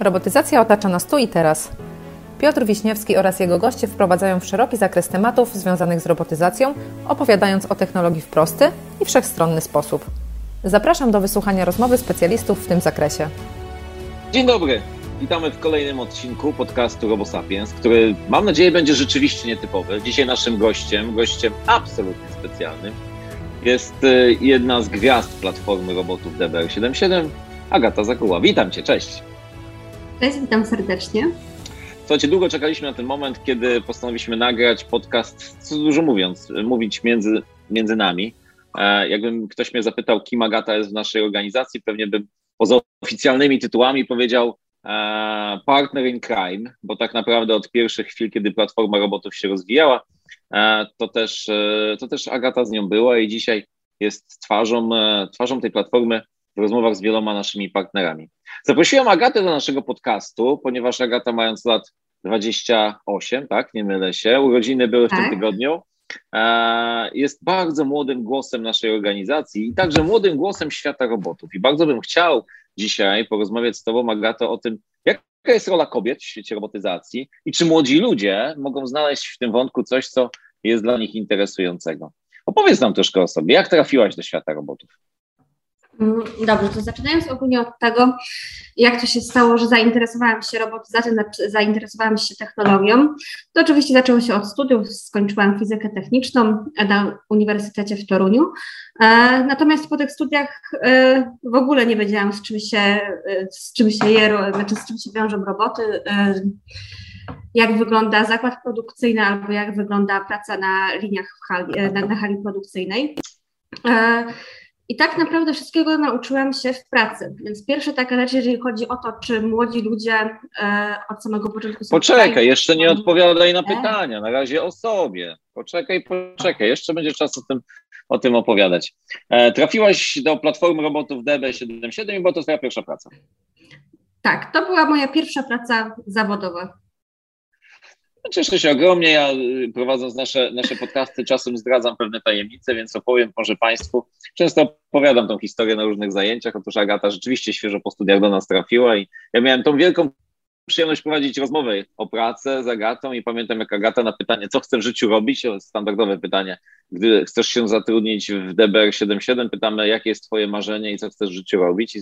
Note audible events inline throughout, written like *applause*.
Robotyzacja otacza nas tu i teraz. Piotr Wiśniewski oraz jego goście wprowadzają w szeroki zakres tematów związanych z robotyzacją, opowiadając o technologii w prosty i wszechstronny sposób. Zapraszam do wysłuchania rozmowy specjalistów w tym zakresie. Dzień dobry. Witamy w kolejnym odcinku podcastu RoboSapiens, który mam nadzieję będzie rzeczywiście nietypowy. Dzisiaj naszym gościem, gościem absolutnie specjalnym, jest y, jedna z gwiazd platformy robotów DBR77, Agata Zakuła. Witam Cię, cześć. Cześć, witam serdecznie. Słuchajcie, długo czekaliśmy na ten moment, kiedy postanowiliśmy nagrać podcast, co dużo mówiąc, mówić między, między nami. E, jakbym ktoś mnie zapytał, kim Agata jest w naszej organizacji, pewnie bym poza oficjalnymi tytułami powiedział e, partner in crime, bo tak naprawdę od pierwszych chwil, kiedy platforma robotów się rozwijała, to też, to też Agata z nią była i dzisiaj jest twarzą, twarzą tej platformy w rozmowach z wieloma naszymi partnerami. Zaprosiłem Agatę do naszego podcastu, ponieważ Agata mając lat 28, tak, nie mylę się, urodziny były w tak. tym tygodniu, e, jest bardzo młodym głosem naszej organizacji i także młodym głosem świata robotów. I bardzo bym chciał dzisiaj porozmawiać z Tobą, Agato, o tym, jaka jest rola kobiet w świecie robotyzacji i czy młodzi ludzie mogą znaleźć w tym wątku coś, co jest dla nich interesującego. Opowiedz nam troszkę o sobie. Jak trafiłaś do świata robotów? Mm, dobrze, to zaczynając ogólnie od tego, jak to się stało, że zainteresowałam się robotyzacją, zainteresowałam się technologią, to oczywiście zaczęło się od studiów, skończyłam fizykę techniczną na Uniwersytecie w Toruniu, e, natomiast po tych studiach e, w ogóle nie wiedziałam, z czym się, e, z czym się je, znaczy z czym się wiążą roboty, jak wygląda zakład produkcyjny albo jak wygląda praca na liniach w hali, na, na hali produkcyjnej. I tak naprawdę wszystkiego nauczyłam się w pracy. Więc pierwsza taka rzecz, jeżeli chodzi o to, czy młodzi ludzie e, od samego początku są Poczekaj, tutaj, jeszcze nie odpowiadaj na pytania, na razie o sobie. Poczekaj, poczekaj, jeszcze będzie czas o tym, o tym opowiadać. E, trafiłaś do platformy robotów DB77 i była to twoja pierwsza praca. Tak, to była moja pierwsza praca zawodowa. Cieszę się ogromnie. Ja y, prowadząc nasze, nasze podcasty czasem zdradzam pewne tajemnice, więc opowiem może Państwu. Często opowiadam tą historię na różnych zajęciach. Otóż Agata rzeczywiście świeżo po studiach do nas trafiła i ja miałem tą wielką przyjemność prowadzić rozmowę o pracę z Agatą i pamiętam jak Agata na pytanie, co chcesz w życiu robić, standardowe pytanie, gdy chcesz się zatrudnić w DBR77, pytamy, jakie jest twoje marzenie i co chcesz w życiu robić i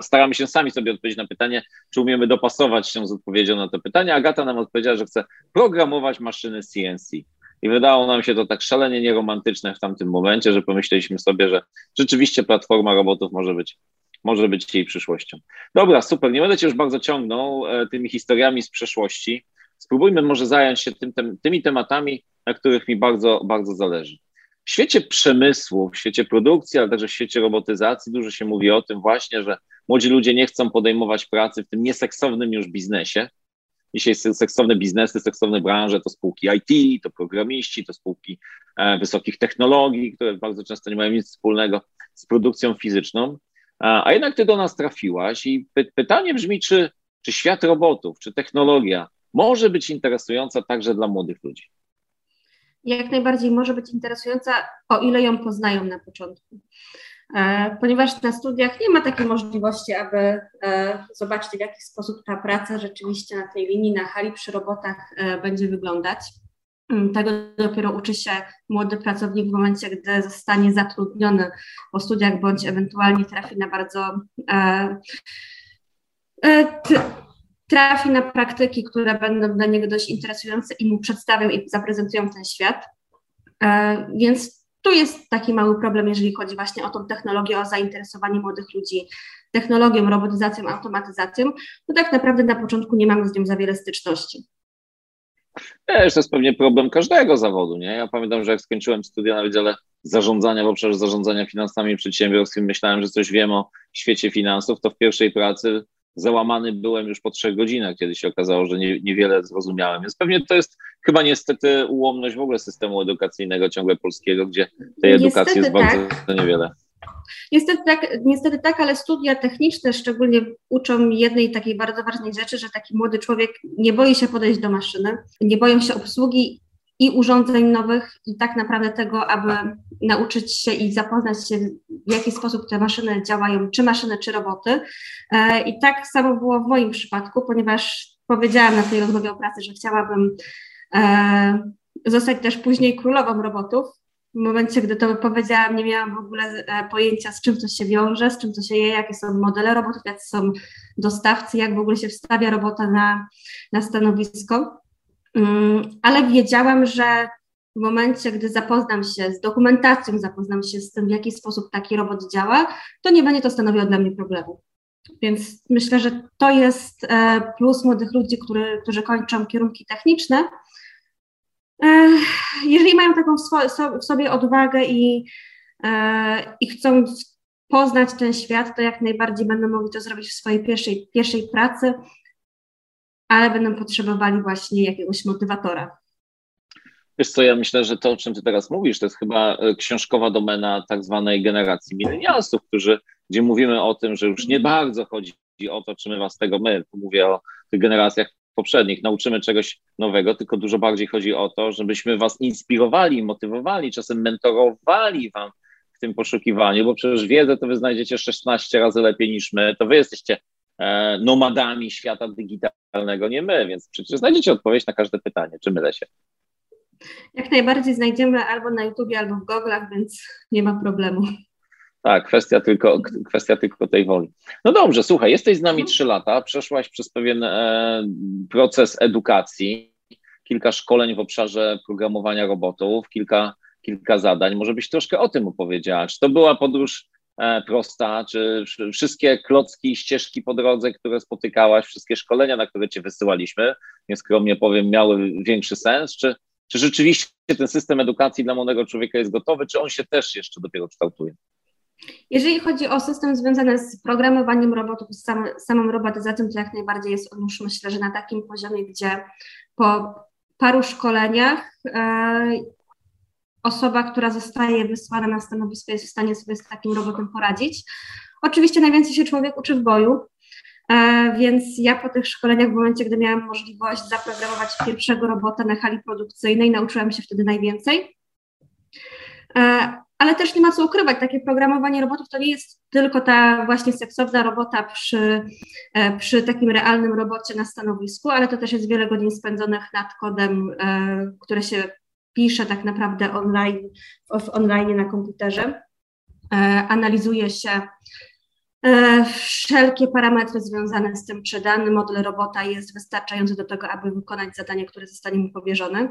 staramy się sami sobie odpowiedzieć na pytanie, czy umiemy dopasować się z odpowiedzią na to pytanie. Agata nam odpowiedziała, że chce programować maszyny CNC. I wydało nam się to tak szalenie nieromantyczne w tamtym momencie, że pomyśleliśmy sobie, że rzeczywiście platforma robotów może być może być jej przyszłością. Dobra, super. Nie będę Cię już bardzo ciągnął e, tymi historiami z przeszłości. Spróbujmy może zająć się tym, tym, tymi tematami, na których mi bardzo, bardzo zależy. W świecie przemysłu, w świecie produkcji, ale także w świecie robotyzacji dużo się mówi o tym właśnie, że młodzi ludzie nie chcą podejmować pracy w tym nieseksownym już biznesie. Dzisiaj seksowne biznesy, seksowne branże to spółki IT, to programiści, to spółki e, wysokich technologii, które bardzo często nie mają nic wspólnego z produkcją fizyczną. A jednak ty do nas trafiłaś i py pytanie brzmi, czy, czy świat robotów, czy technologia może być interesująca także dla młodych ludzi? Jak najbardziej może być interesująca, o ile ją poznają na początku. E, ponieważ na studiach nie ma takiej możliwości, aby e, zobaczyć, w jaki sposób ta praca rzeczywiście na tej linii, na hali przy robotach e, będzie wyglądać. Mm, tego dopiero uczy się młody pracownik w momencie, gdy zostanie zatrudniony po studiach bądź ewentualnie trafi na bardzo trafi na praktyki, które będą dla niego dość interesujące i mu przedstawią i zaprezentują ten świat. E, więc tu jest taki mały problem, jeżeli chodzi właśnie o tą technologię, o zainteresowanie młodych ludzi technologią, robotyzacją, automatyzacją, bo tak naprawdę na początku nie mamy z nią za wiele styczności. Wiesz, to jest pewnie problem każdego zawodu, nie? Ja pamiętam, że jak skończyłem studia na Wydziale Zarządzania w obszarze zarządzania finansami przedsiębiorstwem, myślałem, że coś wiem o świecie finansów, to w pierwszej pracy załamany byłem już po trzech godzinach, kiedy się okazało, że nie, niewiele zrozumiałem. Więc pewnie to jest chyba niestety ułomność w ogóle systemu edukacyjnego ciągle polskiego, gdzie tej edukacji jest bardzo tak. niewiele. Niestety tak, niestety tak, ale studia techniczne szczególnie uczą jednej takiej bardzo ważnej rzeczy, że taki młody człowiek nie boi się podejść do maszyny, nie boją się obsługi i urządzeń nowych, i tak naprawdę tego, aby nauczyć się i zapoznać się, w jaki sposób te maszyny działają, czy maszyny, czy roboty. E, I tak samo było w moim przypadku, ponieważ powiedziałam na tej rozmowie o pracy, że chciałabym e, zostać też później królową robotów. W momencie, gdy to powiedziałam, nie miałam w ogóle e, pojęcia, z czym to się wiąże, z czym to się je, jakie są modele robotów, jacy są dostawcy, jak w ogóle się wstawia robota na, na stanowisko. Mm, ale wiedziałam, że w momencie, gdy zapoznam się z dokumentacją, zapoznam się z tym, w jaki sposób taki robot działa, to nie będzie to stanowiło dla mnie problemu. Więc myślę, że to jest e, plus młodych ludzi, który, którzy kończą kierunki techniczne. E, jeżeli mają taką w sobie odwagę i, e, i chcą poznać ten świat, to jak najbardziej będą mogli to zrobić w swojej pierwszej, pierwszej pracy, ale będą potrzebowali właśnie jakiegoś motywatora. Wiesz co, ja myślę, że to, o czym ty teraz mówisz, to jest chyba książkowa domena tak zwanej generacji milenialsów, którzy gdzie mówimy o tym, że już nie bardzo chodzi o to, czy my was tego my, tu mówię o tych generacjach poprzednich, nauczymy czegoś nowego, tylko dużo bardziej chodzi o to, żebyśmy was inspirowali, motywowali, czasem mentorowali wam w tym poszukiwaniu, bo przecież wiedzę to wy znajdziecie 16 razy lepiej niż my, to wy jesteście e, nomadami świata digitalnego, nie my, więc przecież znajdziecie odpowiedź na każde pytanie, czy mylę się. Jak najbardziej znajdziemy albo na YouTubie, albo w Google'ach, więc nie ma problemu. Tak, kwestia tylko, kwestia tylko tej woli. No dobrze, słuchaj, jesteś z nami mhm. trzy lata, przeszłaś przez pewien e, proces edukacji, kilka szkoleń w obszarze programowania robotów, kilka, kilka zadań. Może byś troszkę o tym opowiedziała. Czy to była podróż e, prosta, czy wszystkie klocki i ścieżki po drodze, które spotykałaś, wszystkie szkolenia, na które cię wysyłaliśmy, nieskromnie powiem, miały większy sens, czy, czy rzeczywiście ten system edukacji dla młodego człowieka jest gotowy, czy on się też jeszcze dopiero kształtuje? Jeżeli chodzi o system związany z programowaniem robotów, z sam, samą robotyzacją, to jak najbardziej jest on już myślę, że na takim poziomie, gdzie po paru szkoleniach e, osoba, która zostaje wysłana na stanowisko jest w stanie sobie z takim robotem poradzić. Oczywiście najwięcej się człowiek uczy w boju, e, więc ja po tych szkoleniach, w momencie, gdy miałam możliwość zaprogramować pierwszego robota na hali produkcyjnej, nauczyłam się wtedy najwięcej. E, ale też nie ma co ukrywać, takie programowanie robotów to nie jest tylko ta właśnie seksowna robota przy, e, przy takim realnym robocie na stanowisku, ale to też jest wiele godzin spędzonych nad kodem, które się pisze tak naprawdę online, w online na komputerze. E, analizuje się wszelkie parametry związane z tym, czy dany model robota jest wystarczający do tego, aby wykonać zadanie, które zostanie mu powierzone.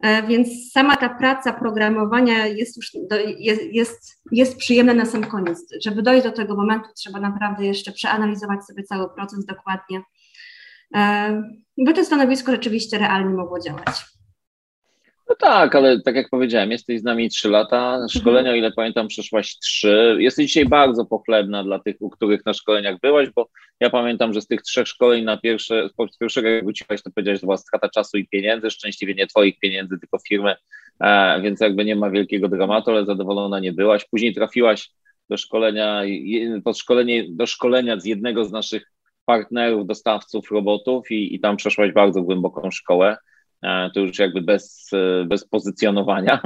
E, więc sama ta praca programowania jest już do, jest, jest, jest przyjemna na sam koniec. Żeby dojść do tego momentu, trzeba naprawdę jeszcze przeanalizować sobie cały proces dokładnie, e, by to stanowisko rzeczywiście realnie mogło działać. No tak, ale tak jak powiedziałem, jesteś z nami trzy lata. Szkolenia, o ile pamiętam, przeszłaś trzy. Jesteś dzisiaj bardzo pochlebna dla tych, u których na szkoleniach byłaś, bo ja pamiętam, że z tych trzech szkoleń na pierwsze, z pierwszego jak wróciłaś, to powiedziałeś, że to była strata czasu i pieniędzy, szczęśliwie nie twoich pieniędzy, tylko firmy, e, więc jakby nie ma wielkiego dramatu, ale zadowolona nie byłaś. Później trafiłaś do szkolenia, to szkolenie, do szkolenia z jednego z naszych partnerów, dostawców robotów i, i tam przeszłaś bardzo głęboką szkołę. E, to już jakby bez, e, bez pozycjonowania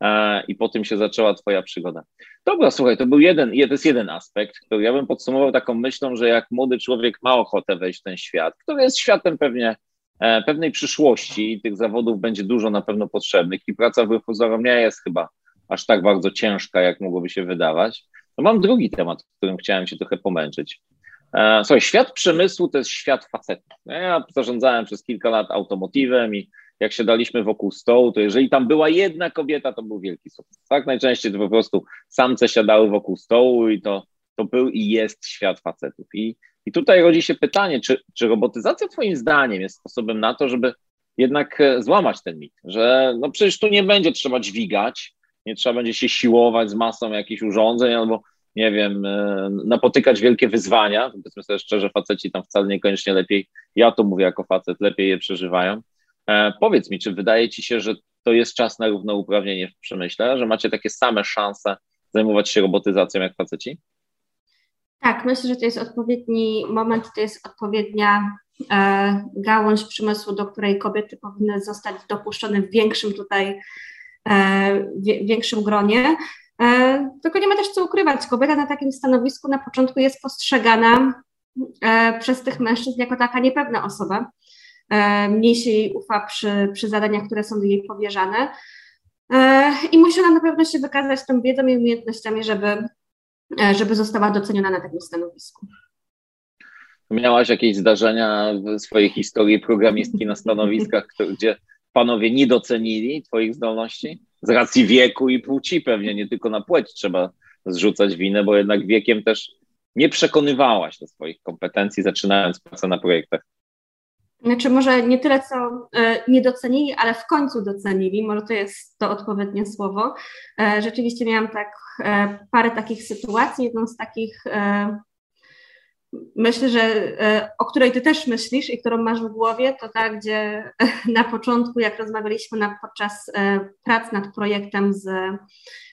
e, i po tym się zaczęła twoja przygoda. Dobra, słuchaj, to był jeden, to jest jeden aspekt, który ja bym podsumował taką myślą, że jak młody człowiek ma ochotę wejść w ten świat, który jest światem pewnie pewnej przyszłości i tych zawodów będzie dużo na pewno potrzebnych i praca w nie jest chyba aż tak bardzo ciężka, jak mogłoby się wydawać, to mam drugi temat, którym chciałem się trochę pomęczyć. E, słuchaj, świat przemysłu to jest świat facetów. Ja zarządzałem przez kilka lat automotivem i jak się daliśmy wokół stołu, to jeżeli tam była jedna kobieta, to był wielki sukces. Tak najczęściej to po prostu samce siadały wokół stołu i to, to był i jest świat facetów. I, i tutaj rodzi się pytanie, czy, czy robotyzacja twoim zdaniem jest sposobem na to, żeby jednak e, złamać ten mit, że no przecież tu nie będzie trzeba dźwigać, nie trzeba będzie się siłować z masą jakichś urządzeń albo nie wiem, e, napotykać wielkie wyzwania. Powiedzmy sobie szczerze, faceci tam wcale niekoniecznie lepiej, ja to mówię jako facet, lepiej je przeżywają. E, powiedz mi, czy wydaje ci się, że to jest czas na równouprawnienie w przemyśle, że macie takie same szanse zajmować się robotyzacją jak faceci? Tak, myślę, że to jest odpowiedni moment, to jest odpowiednia e, gałąź przemysłu, do której kobiety powinny zostać dopuszczone w większym tutaj, e, w większym gronie. Tylko nie ma też co ukrywać, kobieta na takim stanowisku na początku jest postrzegana e, przez tych mężczyzn jako taka niepewna osoba. E, mniej się jej ufa przy, przy zadaniach, które są jej powierzane. E, I musi ona na pewno się wykazać tą wiedzą i umiejętnościami, żeby, żeby została doceniona na takim stanowisku. Miałaś jakieś zdarzenia w swojej historii programistki na stanowiskach, *laughs* gdzie panowie nie docenili Twoich zdolności? Z racji wieku i płci pewnie, nie tylko na płeć trzeba zrzucać winę, bo jednak wiekiem też nie przekonywałaś do swoich kompetencji, zaczynając pracę na projektach. Znaczy może nie tyle, co e, nie docenili, ale w końcu docenili, może to jest to odpowiednie słowo. E, rzeczywiście miałam tak e, parę takich sytuacji. Jedną z takich myślę, że o której ty też myślisz i którą masz w głowie, to ta, gdzie na początku, jak rozmawialiśmy na, podczas prac nad projektem z,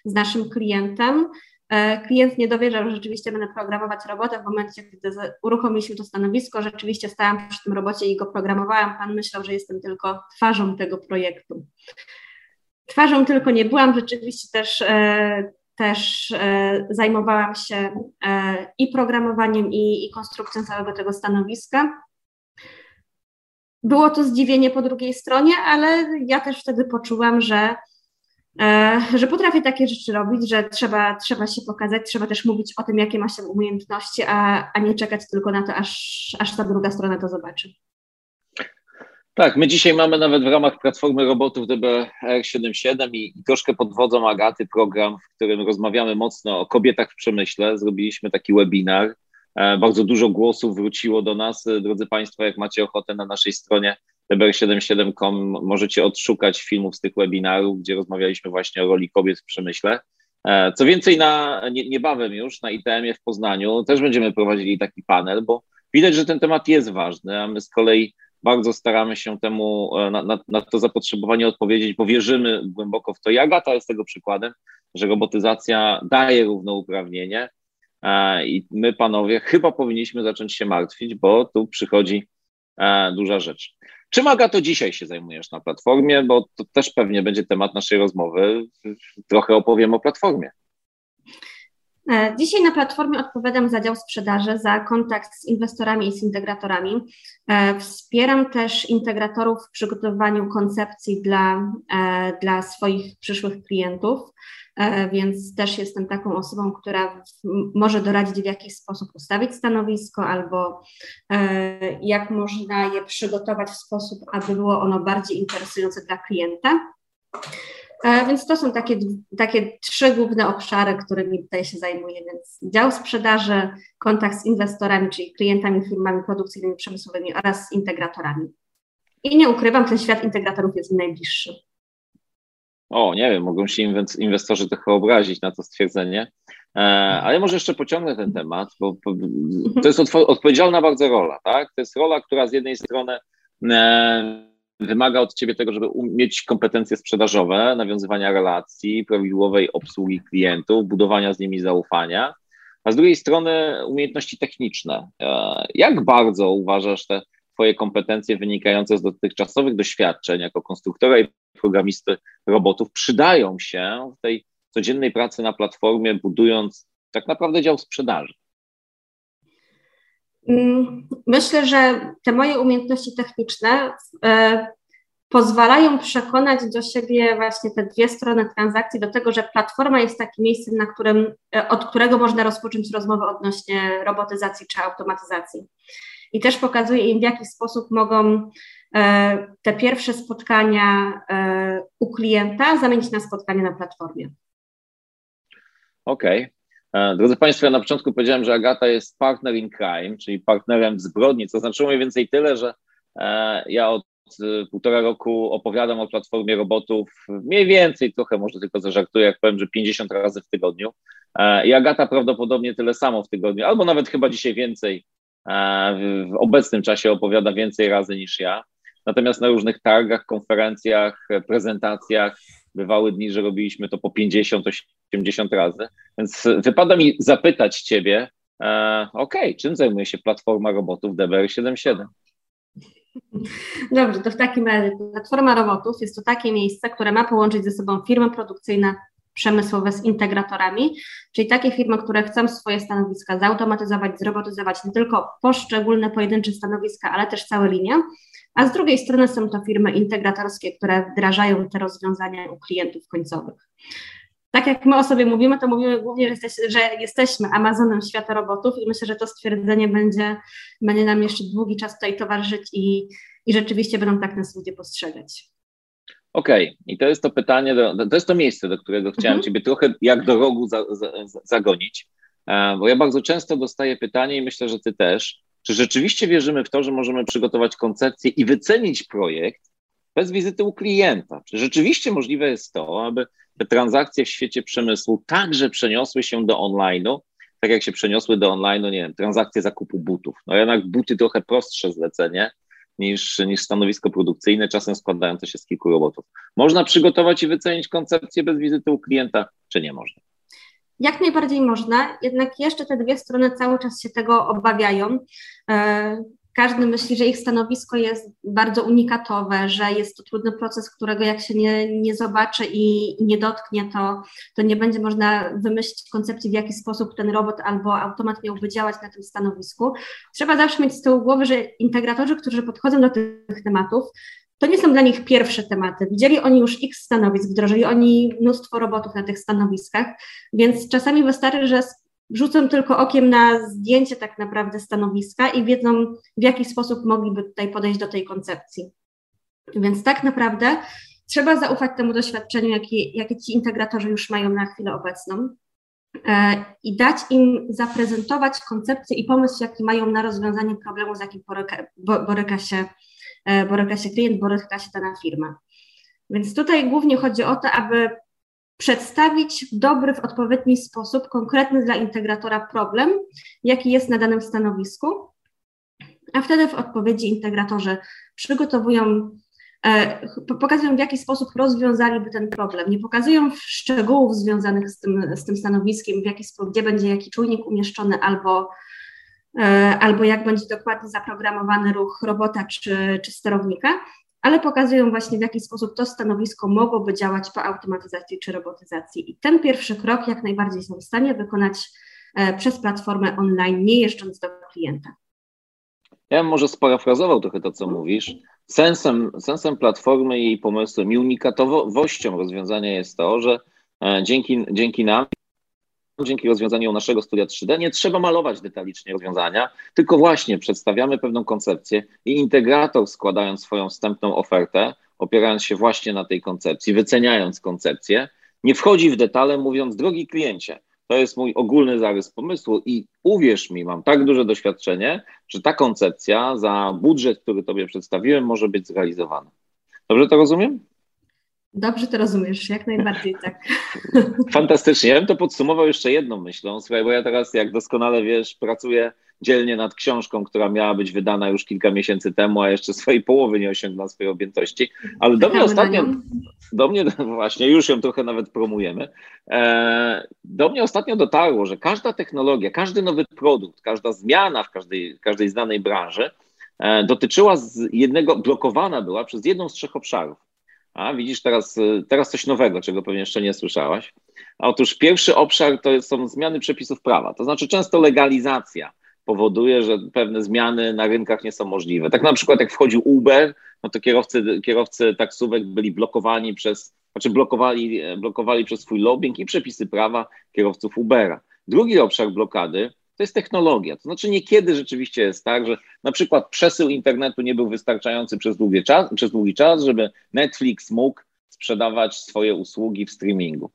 z naszym klientem, E, klient nie dowierzał, że rzeczywiście będę programować robotę. W momencie, gdy uruchomiliśmy to stanowisko, rzeczywiście stałam przy tym robocie i go programowałam. Pan myślał, że jestem tylko twarzą tego projektu. Twarzą tylko nie byłam, rzeczywiście też, e, też e, zajmowałam się i programowaniem, i, i konstrukcją całego tego stanowiska. Było to zdziwienie po drugiej stronie, ale ja też wtedy poczułam, że E, że potrafię takie rzeczy robić, że trzeba, trzeba się pokazać, trzeba też mówić o tym, jakie ma się umiejętności, a, a nie czekać tylko na to, aż, aż ta druga strona to zobaczy. Tak, my dzisiaj mamy nawet w ramach platformy robotów DBR77 i, i troszkę pod wodzą Agaty program, w którym rozmawiamy mocno o kobietach w przemyśle. Zrobiliśmy taki webinar. E, bardzo dużo głosów wróciło do nas. Drodzy Państwo, jak macie ochotę na naszej stronie tbr77.com możecie odszukać filmów z tych webinarów, gdzie rozmawialiśmy właśnie o roli kobiet w przemyśle. E, co więcej, na, nie, niebawem już na ITM-ie w Poznaniu też będziemy prowadzili taki panel, bo widać, że ten temat jest ważny, a my z kolei bardzo staramy się temu, e, na, na, na to zapotrzebowanie odpowiedzieć, bo wierzymy głęboko w to. I Agata jest tego przykładem, że robotyzacja daje równouprawnienie e, i my, panowie, chyba powinniśmy zacząć się martwić, bo tu przychodzi duża rzecz. Czym Agato dzisiaj się zajmujesz na platformie, bo to też pewnie będzie temat naszej rozmowy. Trochę opowiem o platformie. E, dzisiaj na platformie odpowiadam za dział sprzedaży, za kontakt z inwestorami i z integratorami. E, wspieram też integratorów w przygotowywaniu koncepcji dla, e, dla swoich przyszłych klientów. Więc też jestem taką osobą, która może doradzić, w jaki sposób ustawić stanowisko albo jak można je przygotować w sposób, aby było ono bardziej interesujące dla klienta. E, więc to są takie, takie trzy główne obszary, którymi tutaj się zajmuję. Więc dział sprzedaży, kontakt z inwestorami, czyli klientami, firmami produkcyjnymi, przemysłowymi oraz integratorami. I nie ukrywam, ten świat integratorów jest mi najbliższy. O, nie wiem, mogą się inwestorzy trochę obrazić na to stwierdzenie, e, ale może jeszcze pociągnę ten temat, bo to jest odpowiedzialna bardzo rola, tak? To jest rola, która z jednej strony e, wymaga od ciebie tego, żeby mieć kompetencje sprzedażowe, nawiązywania relacji, prawidłowej obsługi klientów, budowania z nimi zaufania, a z drugiej strony umiejętności techniczne. E, jak bardzo uważasz te Twoje kompetencje wynikające z dotychczasowych doświadczeń jako konstruktora i programisty robotów przydają się w tej codziennej pracy na platformie, budując tak naprawdę dział sprzedaży? Mm, myślę, że te moje umiejętności techniczne e, pozwalają przekonać do siebie właśnie te dwie strony transakcji, do tego, że platforma jest takim miejscem, na którym, e, od którego można rozpocząć rozmowę odnośnie robotyzacji czy automatyzacji i też pokazuje im, w jaki sposób mogą e, te pierwsze spotkania u klienta zamienić na spotkanie na platformie. Okej. Okay. E, drodzy Państwo, ja na początku powiedziałem, że Agata jest partner in crime, czyli partnerem w zbrodni, co znaczyło mniej więcej tyle, że ja od półtora roku opowiadam o platformie robotów mniej więcej, trochę może tylko zażartuję, jak powiem, że 50 razy w tygodniu. I Agata prawdopodobnie tyle samo w tygodniu, albo nawet chyba dzisiaj więcej w obecnym czasie opowiada więcej razy niż ja. Natomiast na różnych targach, konferencjach, prezentacjach bywały dni, że robiliśmy to po 50-80 razy. Więc wypada mi zapytać Ciebie, E, okay. czym zajmuje się platforma robotów DBR77? Dobrze, to w takim razie platforma robotów jest to takie miejsce, które ma połączyć ze sobą firmy produkcyjne przemysłowe z integratorami, czyli takie firmy, które chcą swoje stanowiska zautomatyzować, zrobotyzować nie tylko poszczególne pojedyncze stanowiska, ale też całe linie, a z drugiej strony są to firmy integratorskie, które wdrażają te rozwiązania u klientów końcowych. Tak jak my o sobie mówimy, to mówimy głównie, że, jesteśmy Amazonem świata robotów i myślę, że to stwierdzenie będzie, będzie nam jeszcze długi czas tutaj towarzyszyć i, i rzeczywiście będą tak nas ludzie postrzegać. Okej, okay. i to jest to pytanie, do, to jest to miejsce, do którego chciałem mhm. Ciebie trochę jak do rogu za, za, zagonić, e, bo ja bardzo często dostaję pytanie i myślę, że Ty też, czy rzeczywiście wierzymy w to, że możemy przygotować koncepcję i wycenić projekt bez wizyty u klienta? Czy rzeczywiście możliwe jest to, aby te transakcje w świecie przemysłu także przeniosły się do online'u, tak jak się przeniosły do online'u, nie wiem, transakcje zakupu butów. No jednak buty trochę prostsze zlecenie, niż, niż stanowisko produkcyjne, czasem składające się z kilku robotów. Można przygotować i wycenić koncepcję bez wizyty u klienta, czy nie można? Jak najbardziej można, jednak jeszcze te dwie strony cały czas się tego obawiają. Każdy myśli, że ich stanowisko jest bardzo unikatowe, że jest to trudny proces, którego jak się nie, nie zobaczy i, nie dotknie, to, to nie będzie można wymyślić koncepcji, w jaki sposób ten robot albo automat miałby działać na tym stanowisku. Trzeba zawsze mieć z tyłu głowy, że integratorzy, którzy podchodzą do tych tematów, to nie są dla nich pierwsze tematy. Widzieli oni już x stanowisk, wdrożyli oni mnóstwo robotów na tych stanowiskach, więc czasami wystarczy, że rzucą tylko okiem na zdjęcie tak naprawdę stanowiska i wiedzą, w jaki sposób mogliby tutaj podejść do tej koncepcji. Więc tak naprawdę trzeba zaufać temu doświadczeniu, jakie, jakie ci integratorzy już mają na chwilę obecną e, i dać im zaprezentować koncepcję i pomysł, jaki mają na rozwiązanie problemu, z jakim boryka, boryka, się, e, boryka się klient, boryka się dana firma. Więc tutaj głównie chodzi o to, aby przedstawić w dobry, w odpowiedni sposób, konkretny dla integratora problem, jaki jest na danym stanowisku, a wtedy w odpowiedzi integratorzy przygotowują, e, pokazują w jaki sposób rozwiązaliby ten problem. Nie pokazują szczegółów związanych z tym, z tym stanowiskiem, w jaki sposób, gdzie będzie jaki czujnik umieszczony albo, e, albo jak będzie dokładnie zaprogramowany ruch robota czy, czy sterownika, ale pokazują właśnie w jaki sposób to stanowisko mogłoby działać po automatyzacji czy robotyzacji. I ten pierwszy krok jak najbardziej są w stanie wykonać e, przez platformę online, nie jeżdżąc do klienta. Ja bym może sparafrazował trochę to, co mówisz. Sensem, sensem platformy i pomysłem i unikatowością rozwiązania jest to, że e, dzięki, dzięki nam dzięki rozwiązaniu naszego studia 3D nie trzeba malować detalicznie rozwiązania, tylko właśnie przedstawiamy pewną koncepcję i integrator składając swoją wstępną ofertę, opierając się właśnie na tej koncepcji, wyceniając koncepcję, nie wchodzi w detale mówiąc, drogi kliencie, to jest mój ogólny zarys pomysłu i uwierz mi, mam tak duże doświadczenie, że ta koncepcja za budżet, który Tobie przedstawiłem, może być zrealizowana. Dobrze to rozumiem? Dobrze to rozumiesz, jak najbardziej tak. *laughs* Fantastycznie. Ja bym to podsumował jeszcze jedną myślą, słuchaj, bo ja teraz, jak doskonale wiesz, pracuję dzielnie nad książką, która miała być wydana już kilka miesięcy temu, a jeszcze swojej połowy nie osiągnęła swojej objętości. Ale do mnie ostatnio, do mnie *laughs* właśnie, już ją trochę nawet promujemy, e, do mnie ostatnio dotarło, że każda technologia, każdy nowy produkt, każda zmiana w każdej, każdej znanej branży e, dotyczyła z jednego, blokowana była przez jedną z trzech obszarów. A widzisz teraz, y, teraz coś nowego, czego pewnie jeszcze nie słyszałaś. Otóż pierwszy obszar to są zmiany przepisów prawa, to znaczy często legalizacja powoduje, że pewne zmiany na rynkach nie są możliwe. Tak na przykład jak wchodził Uber, no to kierowcy, kierowcy taksówek byli blokowani przez, znaczy blokowali, blokowali przez swój lobbying i przepisy prawa kierowców Ubera. Drugi obszar blokady to jest technologia. To znaczy niekiedy rzeczywiście jest tak, że na przykład przesył internetu nie był wystarczający przez długi czas, przez długi czas żeby Netflix mógł sprzedawać swoje usługi w streamingu.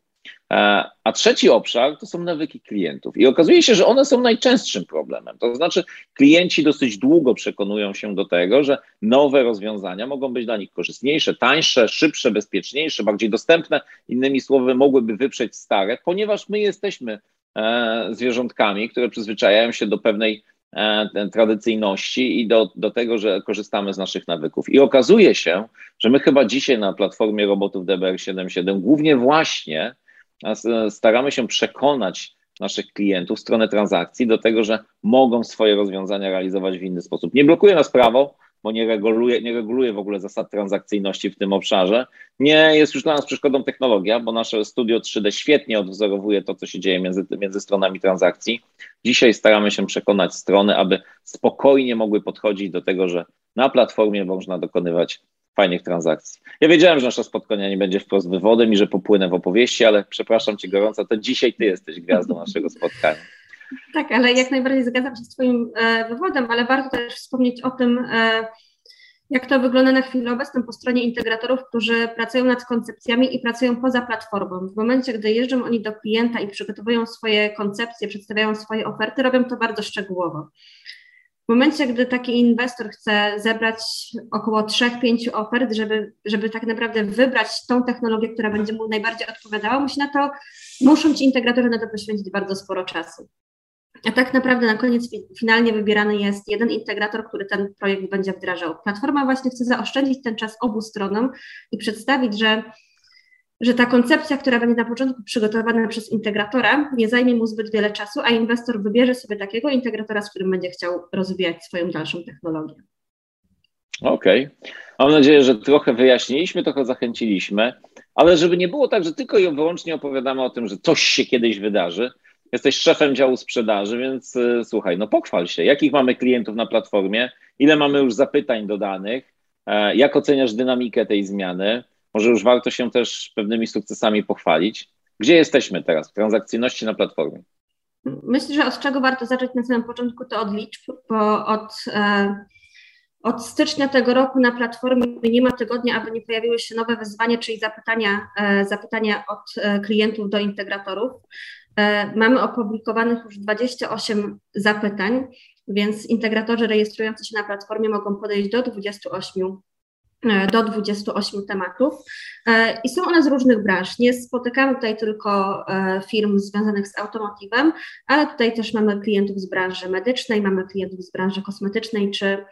E, a trzeci obszar to są nawyki klientów. I okazuje się, że one są najczęstszym problemem. To znaczy, klienci dosyć długo przekonują się do tego, że nowe rozwiązania mogą być dla nich korzystniejsze, tańsze, szybsze, bezpieczniejsze, bardziej dostępne. Innymi słowy, mogłyby wyprzeć stare, ponieważ my jesteśmy zwierzątkami, które przyzwyczajają się do pewnej e, tradycyjności i do, do tego, że korzystamy z naszych nawyków. I okazuje się, że my chyba dzisiaj na platformie robotów DBR77 głównie właśnie staramy się przekonać naszych klientów, stronę transakcji do tego, że mogą swoje rozwiązania realizować w inny sposób. Nie blokuje nas prawo, bo nie reguluje, nie reguluje w ogóle zasad transakcyjności w tym obszarze. Nie jest już dla nas przeszkodą technologia, bo nasze studio 3D świetnie odwzorowuje to, co się dzieje między, między stronami transakcji. Dzisiaj staramy się przekonać strony, aby spokojnie mogły podchodzić do tego, że na platformie można dokonywać fajnych transakcji. Ja wiedziałem, że nasze spotkanie nie będzie wprost wywodem i że popłynę w opowieści, ale przepraszam Cię gorąco, to dzisiaj Ty jesteś gwiazdą naszego spotkania. Tak, ale jak najbardziej zgadzam się z Twoim e, wywodem, ale warto też wspomnieć o tym, e, jak to wygląda na chwilę obecną po stronie integratorów, którzy pracują nad koncepcjami i pracują poza platformą. W momencie, gdy jeżdżą oni do klienta i przygotowują swoje koncepcje, przedstawiają swoje oferty, robią to bardzo szczegółowo. W momencie, gdy taki inwestor chce zebrać około 3-5 ofert, żeby, żeby tak naprawdę wybrać tą technologię, która będzie mu najbardziej odpowiadała, musi na to, muszą ci integratorzy na to poświęcić bardzo sporo czasu. A tak naprawdę na koniec finalnie wybierany jest jeden integrator, który ten projekt będzie wdrażał. Platforma właśnie chce zaoszczędzić ten czas obu stronom i przedstawić, że że ta koncepcja, która będzie na początku przygotowana przez integratora, nie zajmie mu zbyt wiele czasu, a inwestor wybierze sobie takiego integratora, z którym będzie chciał rozwijać swoją dalszą technologię. Okej. Okay. Mam nadzieję, że trochę wyjaśniliśmy, trochę zachęciliśmy, ale żeby nie było tak, że tylko i wyłącznie opowiadamy o tym, że coś się kiedyś wydarzy. Jesteś szefem działu sprzedaży, więc y, słuchaj, no pochwal się. Jakich mamy klientów na platformie? Ile mamy już zapytań do danych? E, jak oceniasz dynamikę tej zmiany? Może już warto się też pewnymi sukcesami pochwalić. Gdzie jesteśmy teraz w transakcyjności na platformie? Myślę, że od czego warto zacząć na samym początku, to od liczb, bo od, e, od stycznia tego roku na platformie nie ma tygodnia, aby nie pojawiły się nowe wyzwania, czyli zapytania, e, zapytania od e, klientów do integratorów. Mamy opublikowanych już 28 zapytań, więc integratorzy rejestrujący się na platformie mogą podejść do 28 E, do 28 tematów e, i są one z różnych branż. Nie spotykamy tutaj tylko e, firm związanych z automotivem, ale tutaj też mamy klientów z branży medycznej, mamy klientów z branży kosmetycznej czy,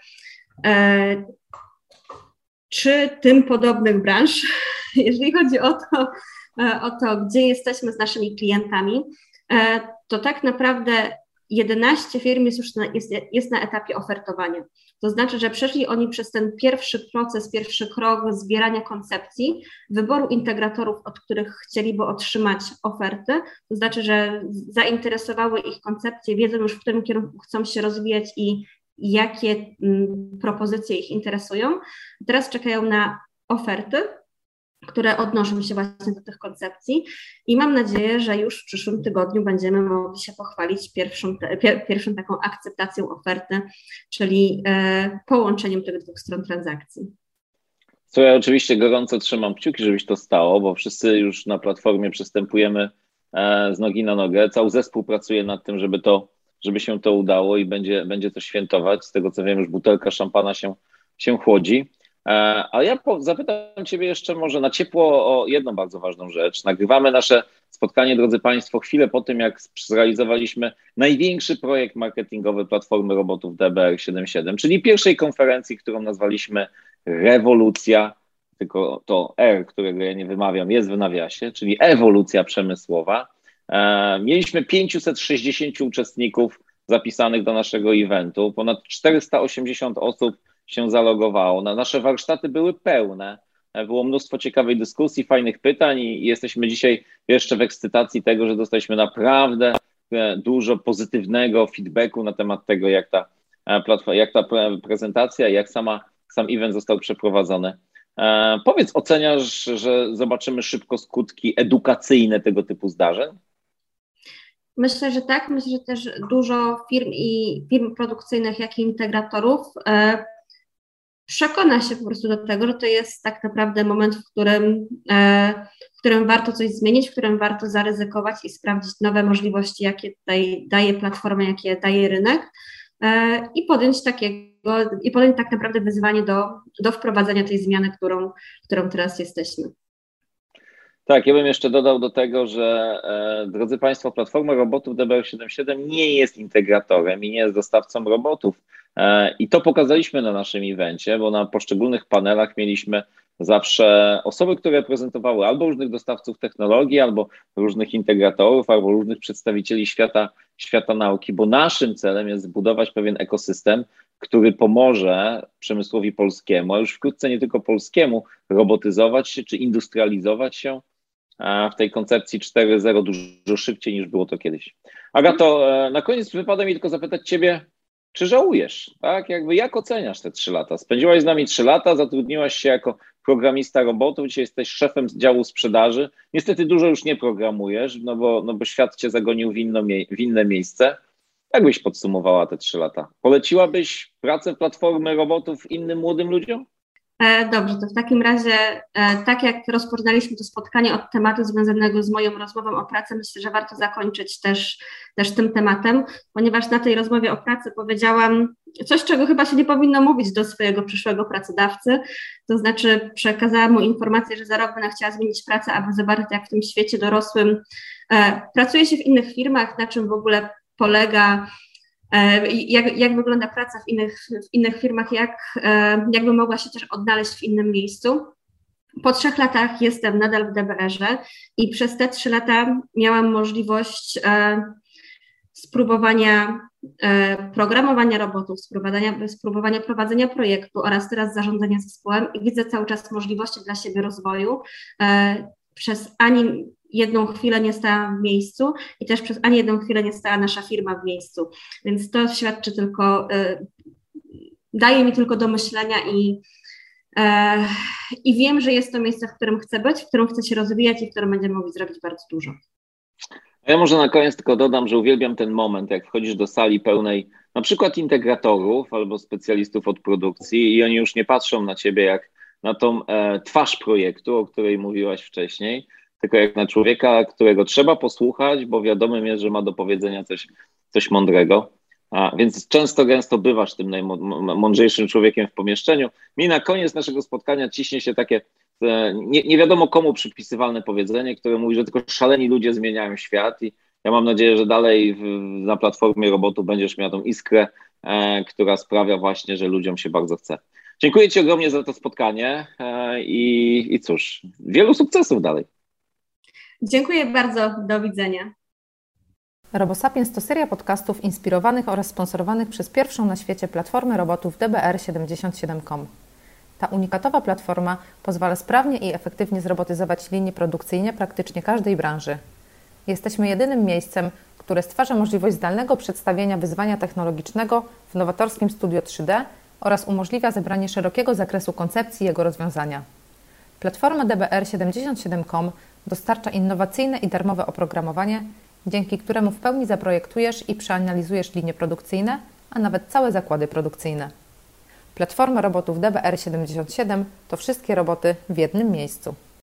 czy tym podobnych branż. *laughs* Jeżeli chodzi o to, o to, gdzie jesteśmy z naszymi klientami, to tak naprawdę 11 firm jest już na, jest, jest na etapie ofertowania. To znaczy, że przeszli oni przez ten pierwszy proces, pierwszy krok zbierania koncepcji, wyboru integratorów, od których chcieliby otrzymać oferty. To znaczy, że zainteresowały ich koncepcje, wiedzą już, w którym kierunku chcą się rozwijać i jakie mm, propozycje ich interesują. Teraz czekają na oferty, które odnoszą się właśnie do tych koncepcji i mam nadzieję, że już w przyszłym tygodniu będziemy mogli się pochwalić pierwszą, pierwszą taką akceptacją oferty, czyli e, połączeniem tych dwóch stron transakcji. Co ja oczywiście gorąco trzymam kciuki, żebyś to stało, bo wszyscy już na platformie przystępujemy e, z nogi na nogę. Cały zespół pracuje nad tym, żeby to, żeby się to udało i będzie, będzie to świętować. Z tego co wiem, już butelka szampana się, się chłodzi. E, ale ja zapytam Ciebie jeszcze może na ciepło o jedną bardzo ważną rzecz. Nagrywamy nasze spotkanie, drodzy Państwo, chwilę po tym, jak zrealizowaliśmy największy projekt marketingowy platformy robotów DBR77, czyli pierwszej konferencji, którą nazwaliśmy Rewolucja, tylko to R, którego ja nie wymawiam, jest w nawiasie, czyli ewolucja przemysłowa. E, mieliśmy 560 uczestników zapisanych do naszego eventu, ponad 480 osób się zalogowało. Na nasze warsztaty były pełne. Było mnóstwo ciekawej dyskusji, fajnych pytań i jesteśmy dzisiaj jeszcze w ekscytacji tego, że dostaliśmy naprawdę e, dużo pozytywnego feedbacku na temat tego, jak ta, e, jak ta prezentacja, jak sama, sam event został przeprowadzony. E, powiedz, oceniasz, że zobaczymy szybko skutki edukacyjne tego typu zdarzeń? Myślę, że tak. Myślę, że też dużo firm i firm produkcyjnych, jak i integratorów przekona się po prostu do tego, że to jest tak naprawdę moment, w którym, e, w którym warto coś zmienić, w którym warto zaryzykować i sprawdzić nowe możliwości, jakie tutaj daje platforma, jakie daje rynek e, i podjąć takiego, i podjąć tak naprawdę wyzwanie do, do wprowadzenia tej zmiany, którą, którą teraz jesteśmy. Tak, ja bym jeszcze dodał do tego, że e, drodzy Państwo, platforma robotów DBR77 nie jest integratorem i nie jest dostawcą robotów. E, I to pokazaliśmy na naszym evencie, bo na poszczególnych panelach mieliśmy zawsze osoby, które reprezentowały albo różnych dostawców technologii, albo różnych integratorów, albo różnych przedstawicieli świata, świata nauki, bo naszym celem jest zbudować pewien ekosystem, który pomoże przemysłowi polskiemu, a już wkrótce nie tylko polskiemu, robotyzować się czy industrializować się w tej koncepcji 4.0 dużo szybciej niż było to kiedyś. Agato, e, na koniec wypada mi tylko zapytać Ciebie, czy żałujesz? Tak? Jakby jak oceniasz te trzy lata? Spędziłaś z nami trzy lata, zatrudniłaś się jako programista robotów, dzisiaj jesteś szefem działu sprzedaży. Niestety dużo już nie programujesz, no bo, no bo świat cię zagonił w, inno, w inne miejsce. Jak byś podsumowała te trzy lata? Poleciłabyś pracę platformy robotów innym młodym ludziom? E, dobrze, to w takim razie, e, tak jak rozpoczynaliśmy to spotkanie od tematu związanego z moją rozmową o pracy, myślę, że warto zakończyć też, też tym tematem, ponieważ na tej rozmowie o pracy powiedziałam coś, czego chyba się nie powinno mówić do swojego przyszłego pracodawcy, to znaczy przekazałam mu informację, że za rok będę chciała zmienić pracę, aby zobaczyć, jak w tym świecie dorosłym e, pracuje się w innych firmach, na czym w ogóle polega jak, jak wygląda praca w innych, w innych firmach, jak, jakby mogła się też odnaleźć w innym miejscu. Po trzech latach jestem nadal w DBR-ze i przez te trzy lata miałam możliwość spróbowania programowania robotów, spróbowania, spróbowania prowadzenia projektu oraz teraz zarządzania zespołem i widzę cały czas możliwości dla siebie rozwoju. Przez ani jedną chwilę nie stała w miejscu i też przez ani jedną chwilę nie stała nasza firma w miejscu. Więc to świadczy tylko, y, daje mi tylko do myślenia i, y, i wiem, że jest to miejsce, w którym chcę być, w którym chcę się rozwijać i w którym będziemy mogli zrobić bardzo dużo. Ja może na koniec tylko dodam, że uwielbiam ten moment, jak wchodzisz do sali pełnej na przykład integratorów albo specjalistów od produkcji i oni już nie patrzą na ciebie jak na tą e, twarz projektu, o której mówiłaś wcześniej, tylko jak na człowieka, którego trzeba posłuchać, bo wiadomym jest, że ma do powiedzenia coś, coś mądrego. A, więc często, gęsto bywasz tym najmądrzejszym człowiekiem w pomieszczeniu. Mi na koniec naszego spotkania ciśnie się takie e, nie, nie wiadomo komu przypisywalne powiedzenie, które mówi, że tylko szaleni ludzie zmieniają świat i ja mam nadzieję, że dalej w, na platformie robotu będziesz miał tą iskrę, e, która sprawia właśnie, że ludziom się bardzo chce. Dziękuję Ci ogromnie za to spotkanie e, i, i cóż, wielu sukcesów dalej. Dziękuję bardzo. Do widzenia. RoboSapiens to seria podcastów inspirowanych oraz sponsorowanych przez pierwszą na świecie platformę robotów DBR77.com. Ta unikatowa platforma pozwala sprawnie i efektywnie zrobotyzować linie produkcyjne praktycznie każdej branży. Jesteśmy jedynym miejscem, które stwarza możliwość zdalnego przedstawienia wyzwania technologicznego w nowatorskim studio 3D oraz umożliwia zebranie szerokiego zakresu koncepcji jego rozwiązania. Platforma DBR77.com dostarcza innowacyjne i darmowe oprogramowanie, dzięki któremu w pełni zaprojektujesz i przeanalizujesz linie produkcyjne, a nawet całe zakłady produkcyjne. Platforma robotów DBR77 to wszystkie roboty w jednym miejscu.